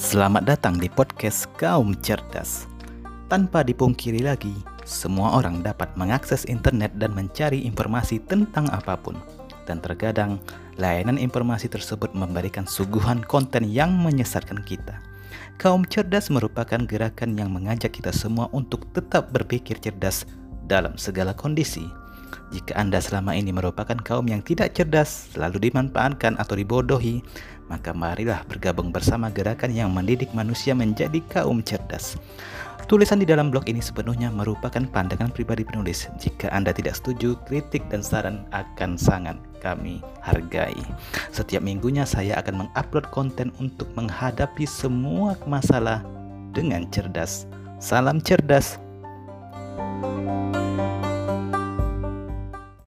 Selamat datang di podcast Kaum Cerdas. Tanpa dipungkiri lagi, semua orang dapat mengakses internet dan mencari informasi tentang apa pun. Dan terkadang, layanan informasi tersebut memberikan suguhan konten yang menyesatkan kita. Kaum cerdas merupakan gerakan yang mengajak kita semua untuk tetap berpikir cerdas dalam segala kondisi. Jika Anda selama ini merupakan kaum yang tidak cerdas, selalu dimanfaatkan atau dibodohi, maka marilah bergabung bersama gerakan yang mendidik manusia menjadi kaum cerdas. Tulisan di dalam blog ini sepenuhnya merupakan pandangan pribadi penulis. Jika Anda tidak setuju, kritik dan saran akan sangat kami hargai. Setiap minggunya saya akan mengupload konten untuk menghadapi semua masalah dengan cerdas. Salam cerdas